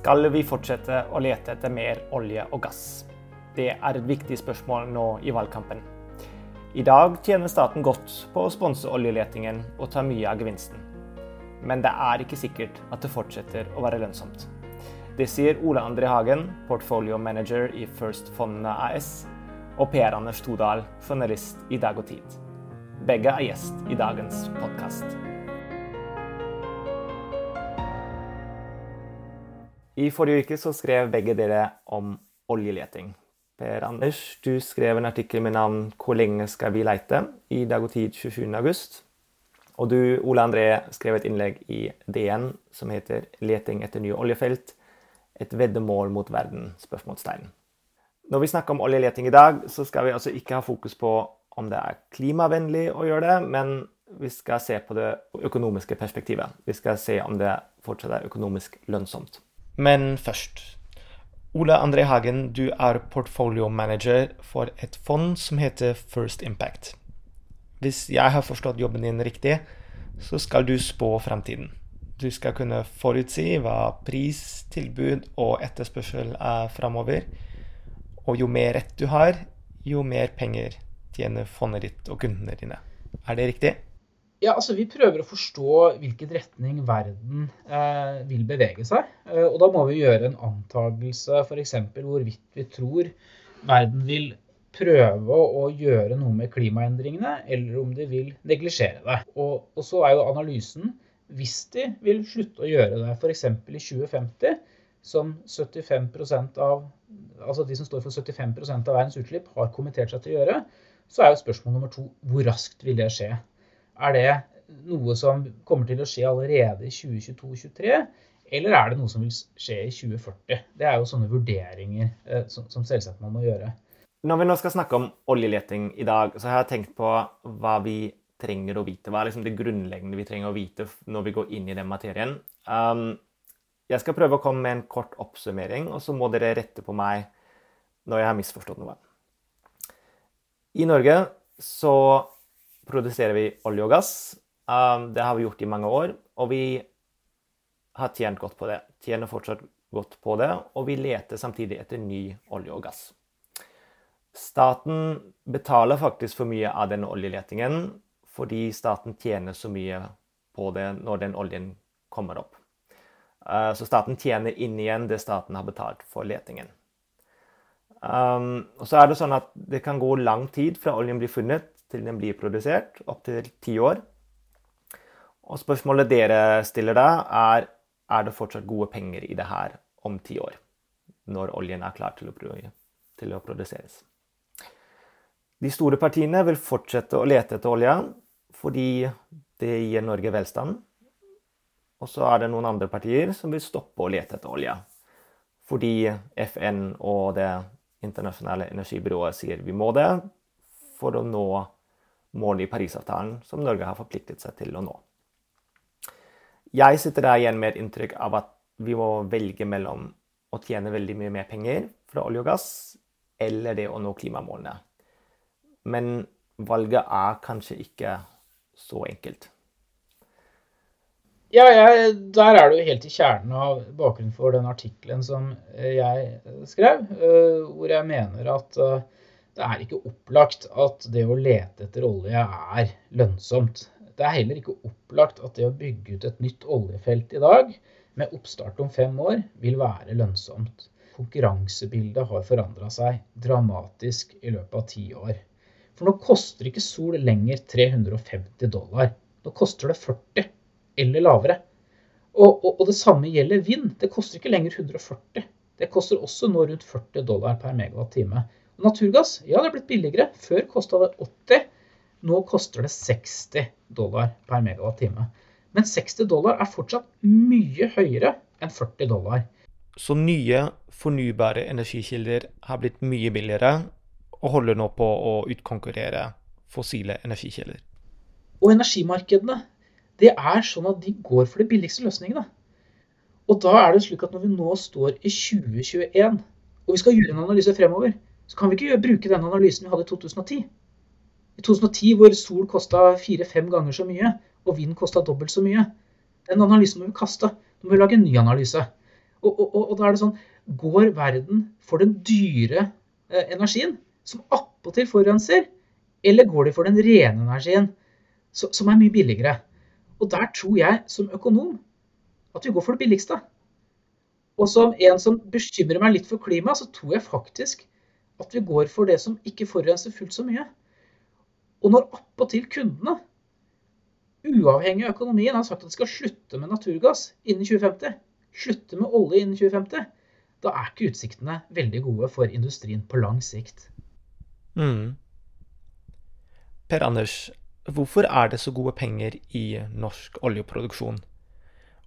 Skal vi fortsette å lete etter mer olje og gass? Det er et viktig spørsmål nå i valgkampen. I dag tjener staten godt på å sponse oljeletingen og ta mye av gevinsten. Men det er ikke sikkert at det fortsetter å være lønnsomt. Det sier Ole André Hagen, portfolio manager i First Fondene AS, og Per Anders Todal, journalist i Dag og Tid. Begge er gjest i dagens podkast. I forrige uke så skrev begge dere om oljeleting. Per Anders, du skrev en artikkel med navn 'Hvor lenge skal vi leite?' i Dag og Tid 27.8. Og du, Ole André, skrev et innlegg i DN som heter 'Leting etter nye oljefelt'. Et veddemål mot verden? spørsmålstegn. Når vi snakker om oljeleting i dag, så skal vi altså ikke ha fokus på om det er klimavennlig å gjøre det, men vi skal se på det økonomiske perspektivet. Vi skal se om det fortsatt er økonomisk lønnsomt. Men først Ole André Hagen, du er portfolio-manager for et fond som heter First Impact. Hvis jeg har forstått jobben din riktig, så skal du spå fremtiden. Du skal kunne forutsi hva pris, tilbud og etterspørsel er fremover. Og jo mer rett du har, jo mer penger tjener fondet ditt og kundene dine. Er det riktig? Ja, altså Vi prøver å forstå hvilken retning verden eh, vil bevege seg. Eh, og da må vi gjøre en antagelse f.eks. hvorvidt vi tror verden vil prøve å gjøre noe med klimaendringene, eller om de vil neglisjere det. Og, og så er jo analysen hvis de vil slutte å gjøre det, f.eks. i 2050, som 75% av, altså de som står for 75% av verdens utslipp, har kommentert seg til å gjøre, så er jo spørsmål nummer to hvor raskt vil det skje? Er det noe som kommer til å skje allerede i 2022-2023, eller er det noe som vil skje i 2040? Det er jo sånne vurderinger eh, som, som, selvsagt man må gjøre. Når vi nå skal snakke om oljeleting i dag, så har jeg tenkt på hva vi trenger å vite. Hva er liksom det grunnleggende vi trenger å vite når vi går inn i den materien? Um, jeg skal prøve å komme med en kort oppsummering, og så må dere rette på meg når jeg har misforstått noe. I Norge så produserer vi olje og gass. Um, det har vi gjort i mange år, og vi har tjent godt på det. Tjener fortsatt godt på det, og vi leter samtidig etter ny olje og gass. Staten betaler faktisk for mye av den oljeletingen fordi staten tjener så mye på det når den oljen kommer opp. Uh, så staten tjener inn igjen det staten har betalt for letingen. Um, og så er det sånn at det kan gå lang tid fra oljen blir funnet til den blir produsert, opptil ti år. Og spørsmålet dere stiller da, er er det fortsatt gode penger i det her om ti år, når oljen er klar til å, til å produseres. De store partiene vil fortsette å lete etter olje fordi det gir Norge velstand. Og så er det noen andre partier som vil stoppe å lete etter olje. Fordi FN og Det internasjonale energibyrået sier vi må det for å nå målet i Parisavtalen som Norge har forpliktet seg til å nå. Jeg sitter der igjen med et inntrykk av at vi må velge mellom å tjene veldig mye mer penger fra olje og gass eller det å nå klimamålene. Men valget er kanskje ikke så enkelt. Ja, jeg, der er du helt i kjernen av bakgrunnen for den artikkelen som jeg skrev, eh, hvor jeg mener at eh, det er ikke opplagt at det å lete etter olje er lønnsomt. Det er heller ikke opplagt at det å bygge ut et nytt oljefelt i dag, med oppstart om fem år, vil være lønnsomt. Konkurransebildet har forandra seg dramatisk i løpet av ti år. For nå koster ikke sol lenger 350 dollar. Nå koster det 40 eller lavere. Og, og, og det samme gjelder vind. Det koster ikke lenger 140. Det koster også nå rundt 40 dollar per megawatt-time. Naturgass ja, det er blitt billigere. Før kosta det 80. Nå koster det 60 dollar per megawatt-time. Men 60 dollar er fortsatt mye høyere enn 40 dollar. Så nye fornybare energikilder har blitt mye billigere og holder nå på å utkonkurrere fossile energikilder. Og energimarkedene, det er sånn at de går for de billigste løsningene. Og da er det slik at når vi nå står i 2021, og vi skal gjøre en analyse fremover, så kan vi ikke bruke den analysen vi hadde i 2010. I 2010 hvor sol kosta fire-fem ganger så mye, og vind kosta dobbelt så mye. Den analysen må vi kaste. Nå må vi lage en ny analyse. Og, og, og, da er det sånn Går verden for den dyre eh, energien, som attpåtil forurenser, eller går de for den rene energien, så, som er mye billigere? Og der tror jeg som økonom at vi går for det billigste. Og som en som bekymrer meg litt for klimaet, så tror jeg faktisk at vi går for det som ikke forurenser fullt så mye. Og når appåtil kundene, uavhengig av økonomien, har sagt at de skal slutte med naturgass innen 2050, slutte med olje innen 2050, da er ikke utsiktene veldig gode for industrien på lang sikt. Mm. Per Anders, hvorfor er det så gode penger i norsk oljeproduksjon?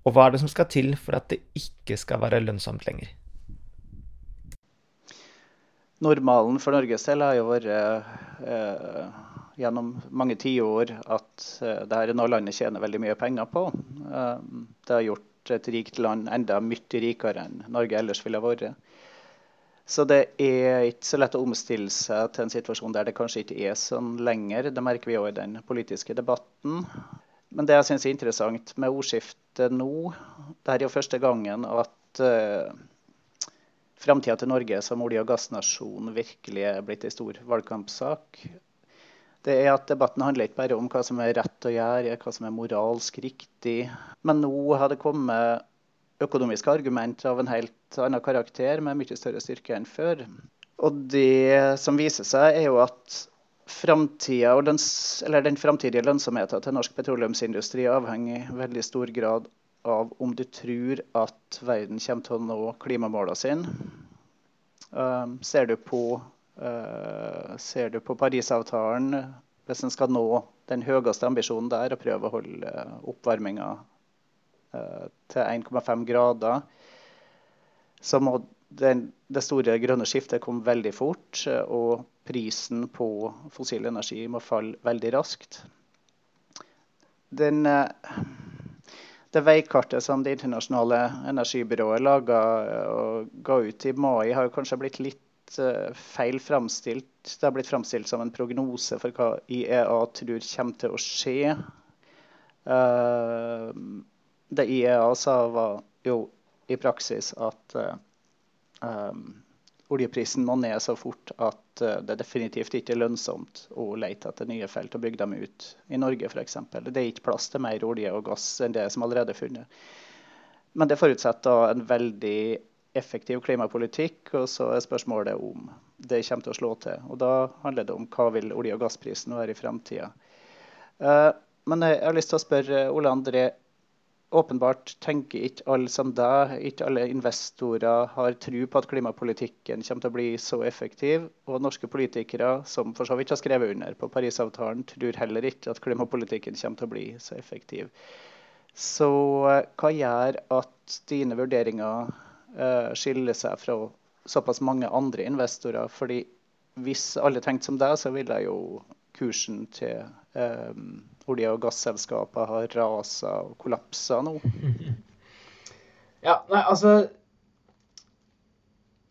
Og hva er det som skal til for at det ikke skal være lønnsomt lenger? Normalen for Norges del har jo vært eh, gjennom mange tiår at eh, det er noe landet tjener veldig mye penger på. Eh, det har gjort et rikt land enda mye rikere enn Norge ellers ville vært. Så det er ikke så lett å omstille seg til en situasjon der det kanskje ikke er sånn lenger. Det merker vi òg i den politiske debatten. Men det jeg syns er interessant med ordskiftet nå, det er jo første gangen at uh, framtida til Norge som olje- og gassnasjon virkelig er blitt en stor valgkampsak. Det er at Debatten handler ikke bare om hva som er rett å gjøre, hva som er moralsk riktig. Men nå har det kommet økonomiske argumenter av en helt annen karakter med mye større styrke enn før. Og det som viser seg, er jo at den framtidige lønnsomheten til norsk petroleumsindustri avhenger i veldig stor grad av om du tror at verden kommer til å nå klimamålene sine. Um, ser, du på, uh, ser du på Parisavtalen, hvis en skal nå den høyeste ambisjonen der og prøve å holde uh, oppvarminga uh, til 1,5 grader, så må den, det store grønne skiftet komme veldig fort. og prisen på fossil energi må falle veldig raskt. Den, eh, det veikartet som Det internasjonale energibyrået laga og ga ut i mai, har kanskje blitt litt eh, feil framstilt. Det har blitt framstilt som en prognose for hva IEA tror kommer til å skje. Eh, det IEA sa, var jo i praksis at oljeprisen må ned så fort at eh, det definitivt ikke er lønnsomt å lete etter nye felt og bygge dem ut i Norge f.eks. Det er ikke plass til mer olje og gass enn det som allerede er funnet. Men det forutsetter en veldig effektiv klimapolitikk, og så er spørsmålet om det kommer til å slå til. Og Da handler det om hva vil olje- og gassprisen være i fremtida. Eh, men jeg har lyst til å spørre Ole André, åpenbart tenker ikke alle som deg, ikke alle investorer har tro på at klimapolitikken kommer til å bli så effektiv. Og norske politikere, som for så vidt har skrevet under på Parisavtalen, tror heller ikke at klimapolitikken kommer til å bli så effektiv. Så eh, hva gjør at dine vurderinger uh, skiller seg fra såpass mange andre investorer? Fordi hvis alle tenkte som deg, så ville jo kursen til um, olje- og gasselskaper har rasa og kollapsa nå? Ja, nei, altså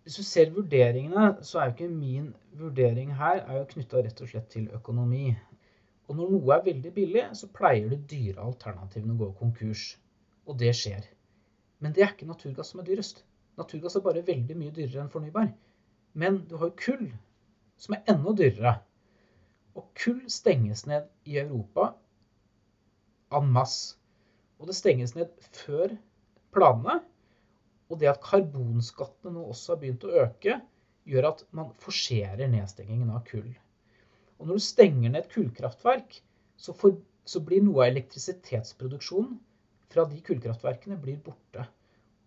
Hvis du ser vurderingene, så er jo ikke min vurdering her er jo knytta rett og slett til økonomi. Og når noe er veldig billig, så pleier de dyre alternativene å gå konkurs. Og det skjer. Men det er ikke naturgass som er dyrest. Naturgass er bare veldig mye dyrere enn fornybar. Men du har jo kull, som er enda dyrere. Og kull stenges ned i Europa en masse. Og det stenges ned før planene. Og det at karbonskattene nå også har begynt å øke, gjør at man forserer nedstengingen av kull. Og når du stenger ned et kullkraftverk, så, for, så blir noe av elektrisitetsproduksjonen fra de kullkraftverkene blir borte.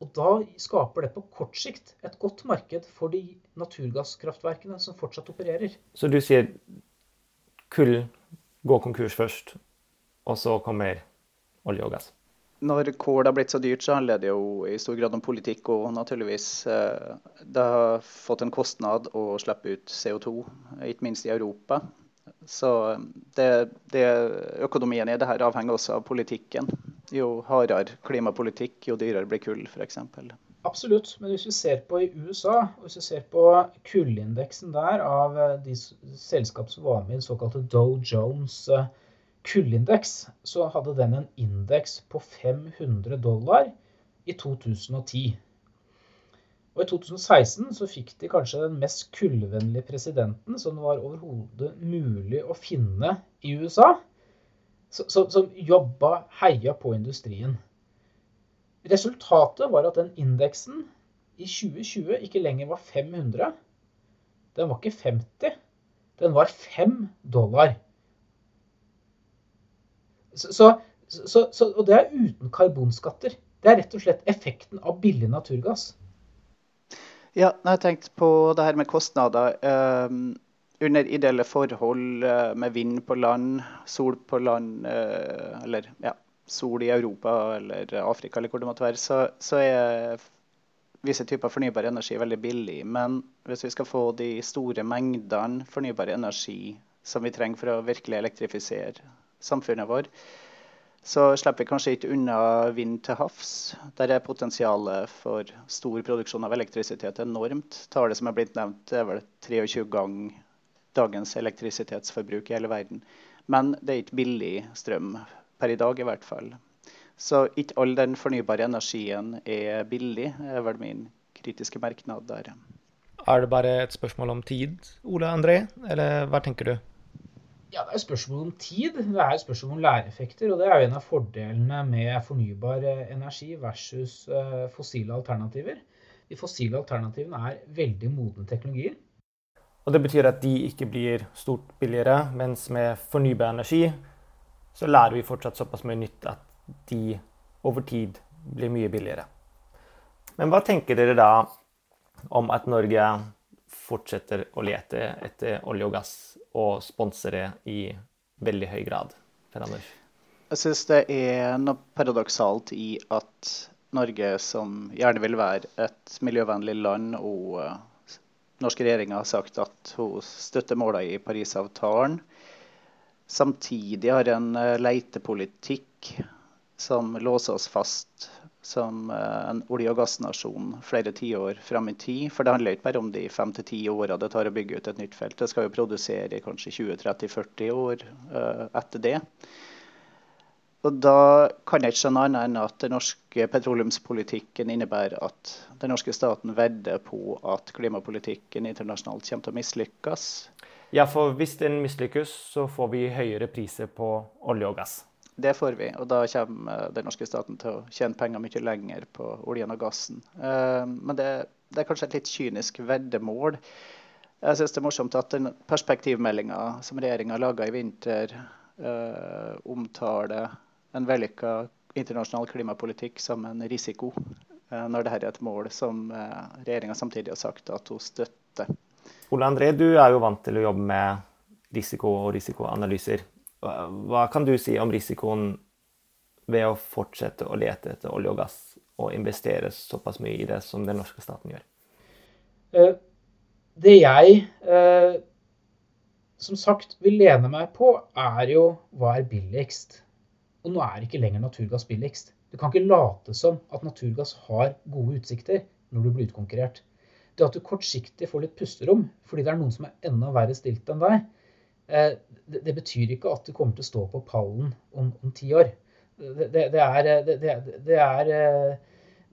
Og da skaper det på kort sikt et godt marked for de naturgasskraftverkene som fortsatt opererer. Så du sier kull går konkurs først, og så kommer olje og gass. Når kål har blitt så dyrt, så handler det jo i stor grad om politikk og naturligvis. Eh, det har fått en kostnad å slippe ut CO2, ikke minst i Europa. Så det, det økonomien i det her avhenger også av politikken. Jo hardere klimapolitikk, jo dyrere blir kull, f.eks. Absolutt. Men hvis vi ser på i USA, og hvis vi ser på kullindeksen der av de selskap som var med i den såkalte Dow Jones uh, kullindeks, så hadde den en indeks på 500 dollar i 2010. Og i 2016 så fikk de kanskje den mest kullvennlige presidenten som var overhodet mulig å finne i USA, som, som jobba, heia på industrien. Resultatet var at den indeksen i 2020 ikke lenger var 500. Den var ikke 50. Den var 5 dollar. Så, så, så, og det er uten karbonskatter. Det er rett og slett effekten av billig naturgass. Ja, jeg har tenkt på det her med kostnader. Um, under ideelle forhold uh, med vind på land, sol på land, uh, eller ja, sol i Europa eller Afrika eller hvor det måtte være, så, så er visse typer fornybar energi veldig billig. Men hvis vi skal få de store mengdene fornybar energi som vi trenger for å virkelig elektrifisere samfunnet vårt, så slipper vi kanskje ikke unna vind til havs. Der er potensialet for stor produksjon av elektrisitet enormt. Tallet som er blitt nevnt, er vel 23 ganger dagens elektrisitetsforbruk i hele verden. Men det er ikke billig strøm per i dag, i hvert fall. Så ikke all den fornybare energien er billig, er vel min kritiske merknad der. Er det bare et spørsmål om tid, Ole André, eller hva tenker du? Ja, Det er spørsmål om tid. Det er spørsmål om læreeffekter. Og det er jo en av fordelene med fornybar eh, energi versus eh, fossile alternativer. De fossile alternativene er veldig modne teknologier. Og Det betyr at de ikke blir stort billigere, mens med fornybar energi så lærer vi fortsatt såpass mye nytt at de over tid blir mye billigere. Men hva tenker dere da om at Norge fortsetter å lete etter olje og gass og sponsere i veldig høy grad? Per Anders? Jeg syns det er noe paradoksalt i at Norge, som gjerne vil være et miljøvennlig land, og uh, norske regjeringa har sagt at hun støtter målene i Parisavtalen, samtidig har en uh, leitepolitikk som låser oss fast som eh, en olje- og gassnasjon flere tiår fram i tid. For det handler ikke bare om de fem til ti åra det tar å bygge ut et nytt felt. Det skal jo produsere i kanskje 20-30-40 år uh, etter det. Og Da kan jeg ikke skjønne annet enn at den norske petroleumspolitikken innebærer at den norske staten vedder på at klimapolitikken internasjonalt kommer til å mislykkes. Ja, for hvis den mislykkes, så får vi høyere priser på olje og gass. Det får vi, og da kommer den norske staten til å tjene penger mye lenger på oljen og gassen. Eh, men det, det er kanskje et litt kynisk veddemål. Jeg syns det er morsomt at den perspektivmeldinga som regjeringa laga i vinter, eh, omtaler en vellykka internasjonal klimapolitikk som en risiko, eh, når dette er et mål som regjeringa samtidig har sagt at hun støtter. Ole André, du er jo vant til å jobbe med risiko og risikoanalyser. Hva kan du si om risikoen ved å fortsette å lete etter olje og gass og investere såpass mye i det som den norske staten gjør? Eh, det jeg eh, som sagt vil lene meg på, er jo hva er billigst. Og nå er ikke lenger naturgass billigst. Du kan ikke late som at naturgass har gode utsikter når du blir utkonkurrert. Det at du kortsiktig får litt pusterom fordi det er noen som er enda verre stilt enn deg, det, det, betyr ikke at du kommer til å stå på pallen om, om ti år. Det, det, er, det, er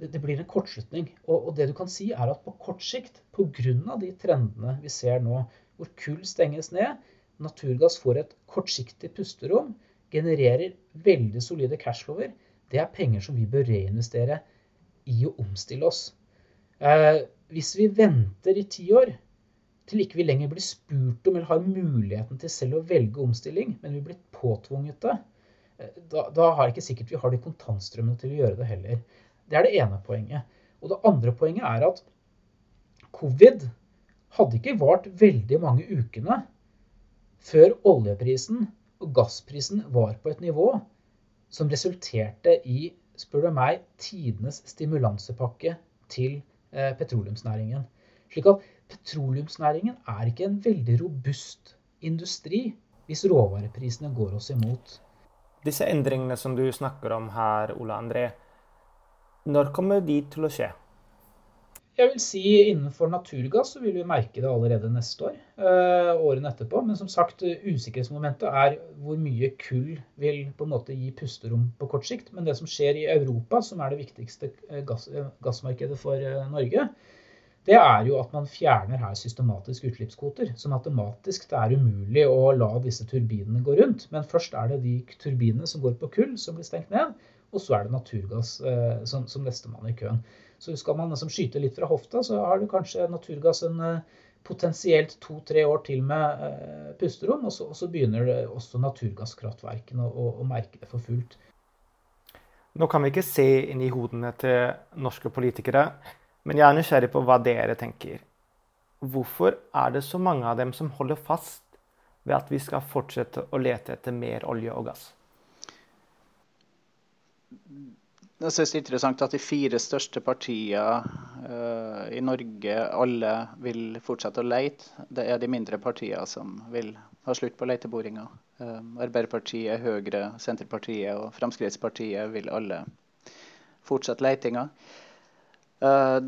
det blir en kortslutning. Og, og, det du kan si, er at på kort sikt, pga. de trendene vi ser nå, hvor kull stenges ned, naturgass får et kortsiktig pusterom, genererer veldig solide cashflower, det er penger som vi bør reinvestere i å omstille oss. Eh, hvis vi venter i ti år, til ikke vi lenger blir spurt om eller har muligheten til selv å velge omstilling, men vi blir påtvunget det, eh, da, da har ikke sikkert vi har de kontantstrømmene til å gjøre det heller. Det er det ene poenget. Og det andre poenget er at covid hadde ikke vart veldig mange ukene før oljeprisen og gassprisen var på et nivå som resulterte i, spør du meg, tidenes stimulansepakke til eh, petroleumsnæringen. Slik at petroleumsnæringen er ikke en veldig robust industri hvis råvareprisene går oss imot. Disse endringene som du snakker om her, Ola André, når kommer de til å skje? Jeg vil si Innenfor naturgass så vil vi merke det allerede neste år. Øh, årene etterpå. Men som sagt, usikkerhetsmomentet er hvor mye kull vil på en måte gi pusterom på kort sikt. Men det som skjer i Europa, som er det viktigste eh, gass, eh, gassmarkedet for Norge, det er jo at man fjerner her systematisk utslippskvoter. Så matematisk det er umulig å la disse turbinene gå rundt. Men først er det de turbinene som går på kull, som blir stengt ned. Og så er det naturgass eh, som, som nestemann i køen. Så skal man liksom skyte litt fra hofta, så har du kanskje naturgass en eh, potensielt to-tre år til med eh, pusterom. Og så, og så, begynner det også naturgasskraftverkene å, å, å merke det for fullt. Nå kan vi ikke se inn i hodene til norske politikere. Men jeg er nysgjerrig på hva dere tenker. Hvorfor er det så mange av dem som holder fast ved at vi skal fortsette å lete etter mer olje og gass? Jeg synes det er interessant at de fire største partiene uh, i Norge alle vil fortsette å leite. Det er de mindre partiene som vil ha slutt på leteboringa. Uh, Arbeiderpartiet, Høyre, Senterpartiet og Fremskrittspartiet vil alle fortsette leitinga. Uh,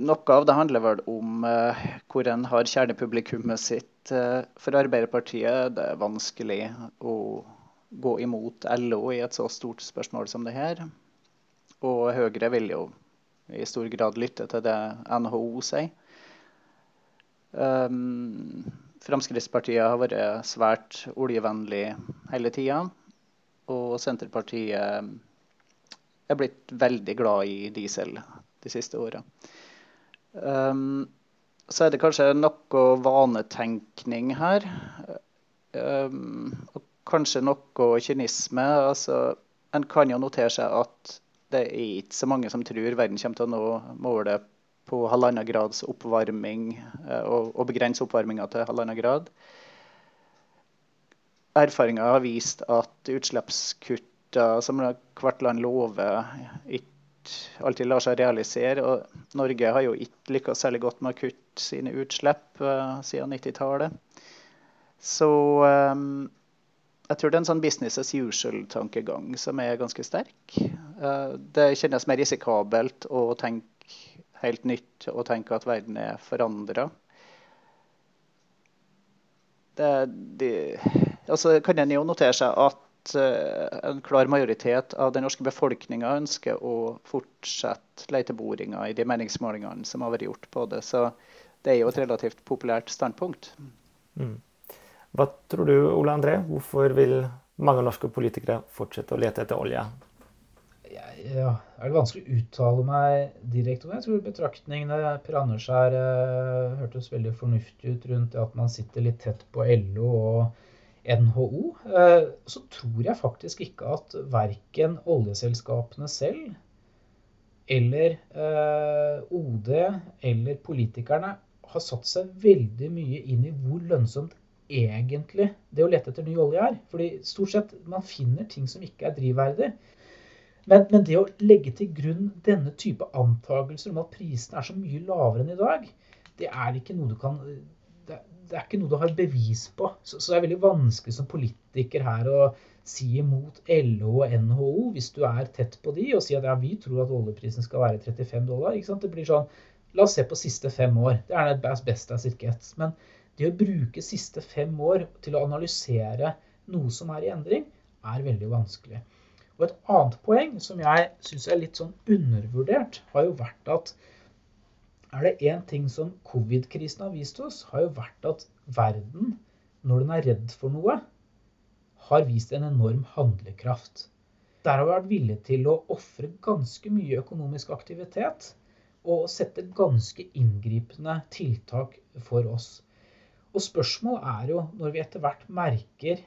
noe av det handler vel om uh, hvor en har kjernepublikummet sitt. Uh, for Arbeiderpartiet det er vanskelig å gå imot LO i et så stort spørsmål som det her. Og Høyre vil jo i stor grad lytte til det NHO sier. Fremskrittspartiet har vært svært oljevennlig hele tida. Og Senterpartiet er blitt veldig glad i diesel de siste åra. Um, så er det kanskje noe vanetenkning her. Um, og kanskje noe kynisme. Altså, en kan jo notere seg at det er ikke så mange som tror verden kommer til å nå målet på halvannen grads oppvarming, eh, og, og begrense oppvarminga til halvannen grad. Erfaringer har vist at utslippskutta som hvert land lover, ikke alltid lar seg realisere. Og Norge har jo ikke lykkes særlig godt med å kutte sine utslipp uh, siden 90-tallet. Så um, jeg tror det er en sånn business as usual-tankegang som er ganske sterk. Uh, det kjennes mer risikabelt å tenke helt nytt og tenke at verden er forandra. Altså kan en jo notere seg at Eh, en klar majoritet av den norske befolkninga ønsker å fortsette leteboringa i de meningsmålingene som har vært gjort på det. Så det er jo et relativt populært standpunkt. Mm. Hva tror du, Ole André? Hvorfor vil mange norske politikere fortsette å lete etter olje? Ja, er det vanskelig å uttale meg direkte om. Jeg tror betraktningene Per Anders her eh, hørtes veldig fornuftig ut rundt det at man sitter litt tett på LO og NHO, eh, så tror jeg faktisk ikke at verken oljeselskapene selv eller eh, OD eller politikerne har satt seg veldig mye inn i hvor lønnsomt egentlig det å lete etter ny olje er. Fordi stort sett man finner ting som ikke er drivverdig. Men, men, det å legge til grunn denne type antakelser om at prisene er så mye lavere enn i dag, det er ikke noe du kan det er ikke noe du har bevis på. Så, så, det er veldig vanskelig som politiker her å si imot LO og NHO hvis du er tett på de og si at ja, vi tror at oljeprisen skal være 35 dollar. Det blir sånn La oss se på siste fem år. Det er det best as it gets. Men det å bruke siste fem år til å analysere noe som er i endring, er veldig vanskelig. Og et annet poeng som jeg syns er litt sånn undervurdert, har jo vært at er det én ting som covid-krisen har vist oss, har jo vært at verden, når den er redd for noe, har vist en enorm handlekraft. Der har vi vært villige til å ofre ganske mye økonomisk aktivitet og sette ganske inngripende tiltak for oss. Og spørsmålet er jo, når vi etter hvert merker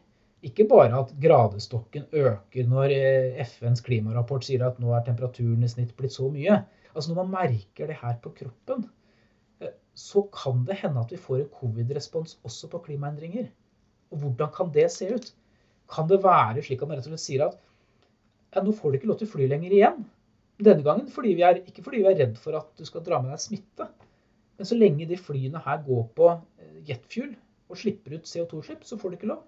ikke bare at gradestokken øker når eh, FNs klimarapport sier at nå er temperaturen i snitt blitt så mye, Altså Når man merker det her på kroppen, eh, så kan det hende at vi får en covid-respons også på klimaendringer. Og hvordan kan det se ut? Kan det være slik at man rett og slett sier at ja, nå får du ikke lov til å fly lenger igjen? Denne gangen fordi er, ikke fordi vi er redd for at du skal dra med deg smitte. Men så lenge de flyene her går på eh, jetfuel og slipper ut CO2-slipp, så får du ikke lov.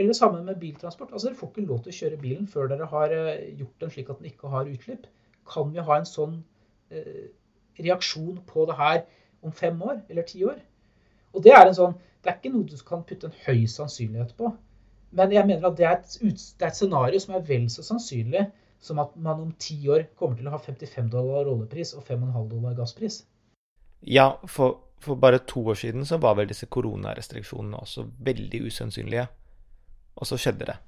Eller sammen med biltransport. Altså Dere får ikke lov til å kjøre bilen før dere har eh, gjort den slik at den ikke har utslipp. Kan vi ha en sånn reaksjon på det her om fem år eller ti år. Og det er en sånn, det er ikke noe du kan putte en høy sannsynlighet på. Men jeg mener at det er, et, det er et scenario som er vel så sannsynlig som at man om ti år kommer til å ha 55 dollar rollepris og 5,5 dollar gasspris. Ja, for, for bare to år siden så var vel disse koronarestriksjonene også veldig usannsynlige. Og så skjedde det.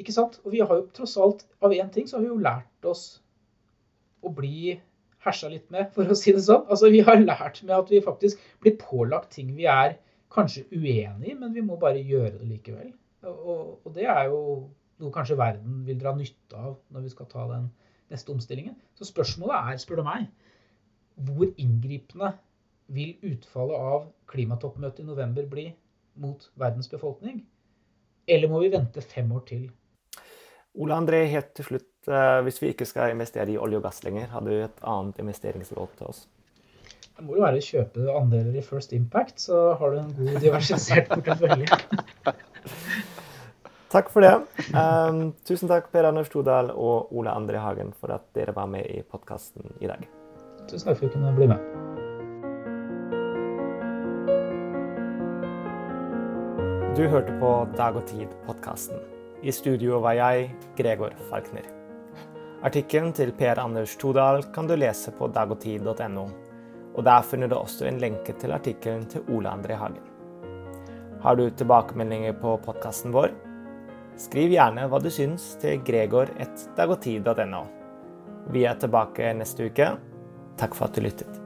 Ikke sant? Og vi har jo tross alt, av én ting, så har vi jo lært oss å bli hersa litt med, for å si det sånn. Altså, vi har lært med at vi faktisk blir pålagt ting vi er kanskje uenig i, men vi må bare gjøre det likevel. Og, og, det er jo noe kanskje verden vil dra nytte av når vi skal ta den neste omstillingen. Så spørsmålet er, spør du meg, hvor inngripende vil utfallet av klimatoppmøtet i november bli mot verdens befolkning? Eller må vi vente fem år til? Ole André, helt til slutt, eh, hvis vi ikke skal investere i olje og gass lenger, har du et annet investeringsråd til oss? Det må jo være å kjøpe andeler i First Impact, så har du en god diversifisert portefølje. takk for det. Um, tusen takk, Per Anders Todal og Ole André Hagen, for at dere var med i podkasten i dag. Tusen takk for at du kunne bli med. Du hørte på Dag og Tid-podkasten. I studio var jeg, Gregor Falkner. Artikkelen til Per Anders Todal kan du lese på dagogtid.no. Og der finner du også en lenke til artikkelen til Ole André Hagen. Har du tilbakemeldinger på podkasten vår? Skriv gjerne hva du syns til gregor1dagogtid.no. Vi er tilbake neste uke. Takk for at du lyttet.